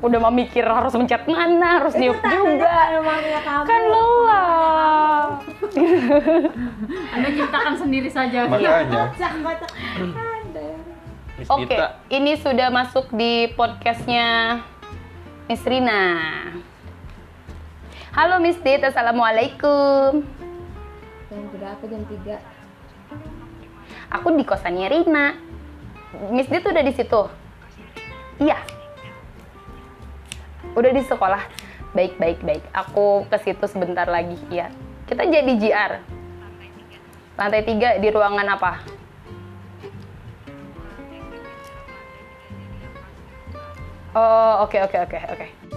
udah mau mikir harus mencet mana, harus niup juga. kamu. Kan lelah. Anda ciptakan sendiri saja. Makanya. Oke, Dita. ini sudah masuk di podcastnya Miss Rina. Halo Miss Dit, Assalamualaikum. Jam berapa? Jam 3. Aku di kosannya Rina. Miss Dit udah di situ? Iya. Udah di sekolah. Baik, baik, baik. Aku ke situ sebentar lagi. Iya. Kita jadi JR. Lantai tiga di ruangan apa? Oh, oke, oke, oke, oke.